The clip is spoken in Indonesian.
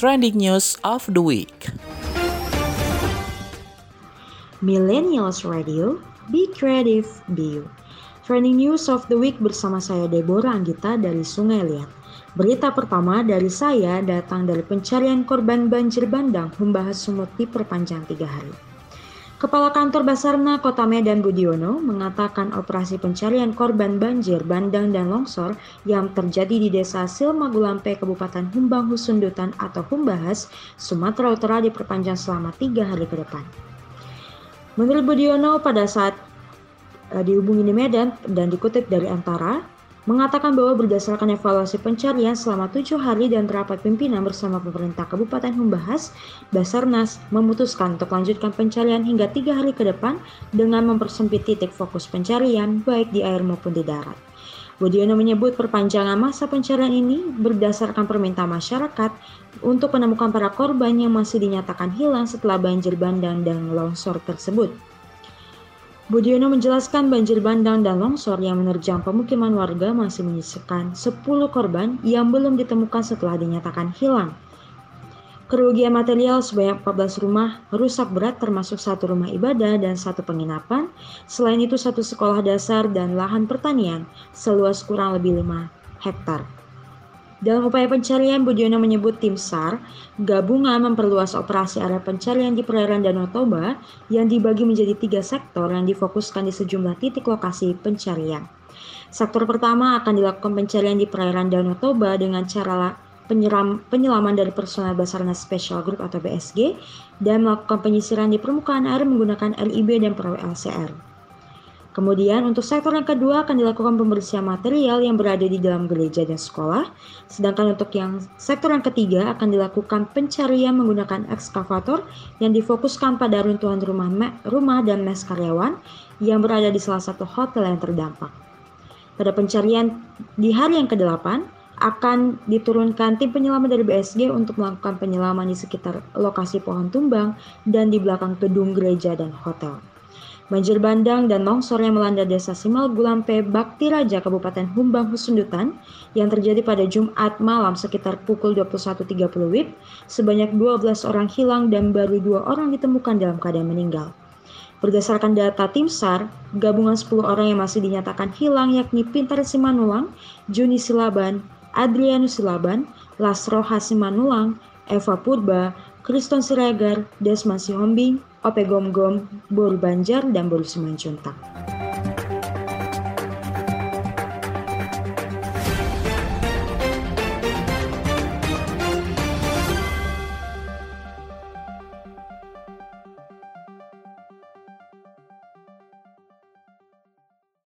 trending news of the week. Millennials Radio, be creative, be you. Trending news of the week bersama saya Deborah Anggita dari Sungai Liat. Berita pertama dari saya datang dari pencarian korban banjir bandang membahas sumut diperpanjang tiga hari. Kepala Kantor Basarna Kota Medan Budiono mengatakan operasi pencarian korban banjir, bandang, dan longsor yang terjadi di Desa Silmagulampe, Kabupaten Humbang Husundutan atau Humbahas, Sumatera Utara diperpanjang selama tiga hari ke depan. Menurut Budiono pada saat uh, dihubungi di Medan dan dikutip dari Antara, mengatakan bahwa berdasarkan evaluasi pencarian selama tujuh hari dan rapat pimpinan bersama pemerintah Kabupaten Humbahas, Basarnas memutuskan untuk lanjutkan pencarian hingga tiga hari ke depan dengan mempersempit titik fokus pencarian baik di air maupun di darat. Budiono menyebut perpanjangan masa pencarian ini berdasarkan permintaan masyarakat untuk menemukan para korban yang masih dinyatakan hilang setelah banjir bandang dan longsor tersebut. Budiono menjelaskan banjir bandang dan longsor yang menerjang pemukiman warga masih menyisakan 10 korban yang belum ditemukan setelah dinyatakan hilang. Kerugian material sebanyak 14 rumah rusak berat termasuk satu rumah ibadah dan satu penginapan. Selain itu satu sekolah dasar dan lahan pertanian seluas kurang lebih 5 hektar. Dalam upaya pencarian, Budiono menyebut tim SAR gabungan memperluas operasi area pencarian di perairan Danau Toba yang dibagi menjadi tiga sektor yang difokuskan di sejumlah titik lokasi pencarian. Sektor pertama akan dilakukan pencarian di perairan Danau Toba dengan cara penyeram, penyelaman dari personel Basarnas Special Group atau BSG dan melakukan penyisiran di permukaan air menggunakan LIB dan perahu LCR. Kemudian untuk sektor yang kedua akan dilakukan pembersihan material yang berada di dalam gereja dan sekolah. Sedangkan untuk yang sektor yang ketiga akan dilakukan pencarian menggunakan ekskavator yang difokuskan pada runtuhan rumah, rumah dan mes karyawan yang berada di salah satu hotel yang terdampak. Pada pencarian di hari yang ke-8 akan diturunkan tim penyelaman dari BSG untuk melakukan penyelaman di sekitar lokasi pohon tumbang dan di belakang gedung gereja dan hotel. Banjir bandang dan longsor yang melanda desa Simal Gulampe, Bakti Raja, Kabupaten Humbang, Husundutan yang terjadi pada Jumat malam sekitar pukul 21.30 WIB, sebanyak 12 orang hilang dan baru dua orang ditemukan dalam keadaan meninggal. Berdasarkan data tim SAR, gabungan 10 orang yang masih dinyatakan hilang yakni Pintar Simanulang, Juni Silaban, Adrianus Silaban, Lasro Hasimanulang, Eva Purba, Kriston Siregar, Desma Sihombing, Ope Gom Gom, Boru Banjar, dan Boru Simanjuntak.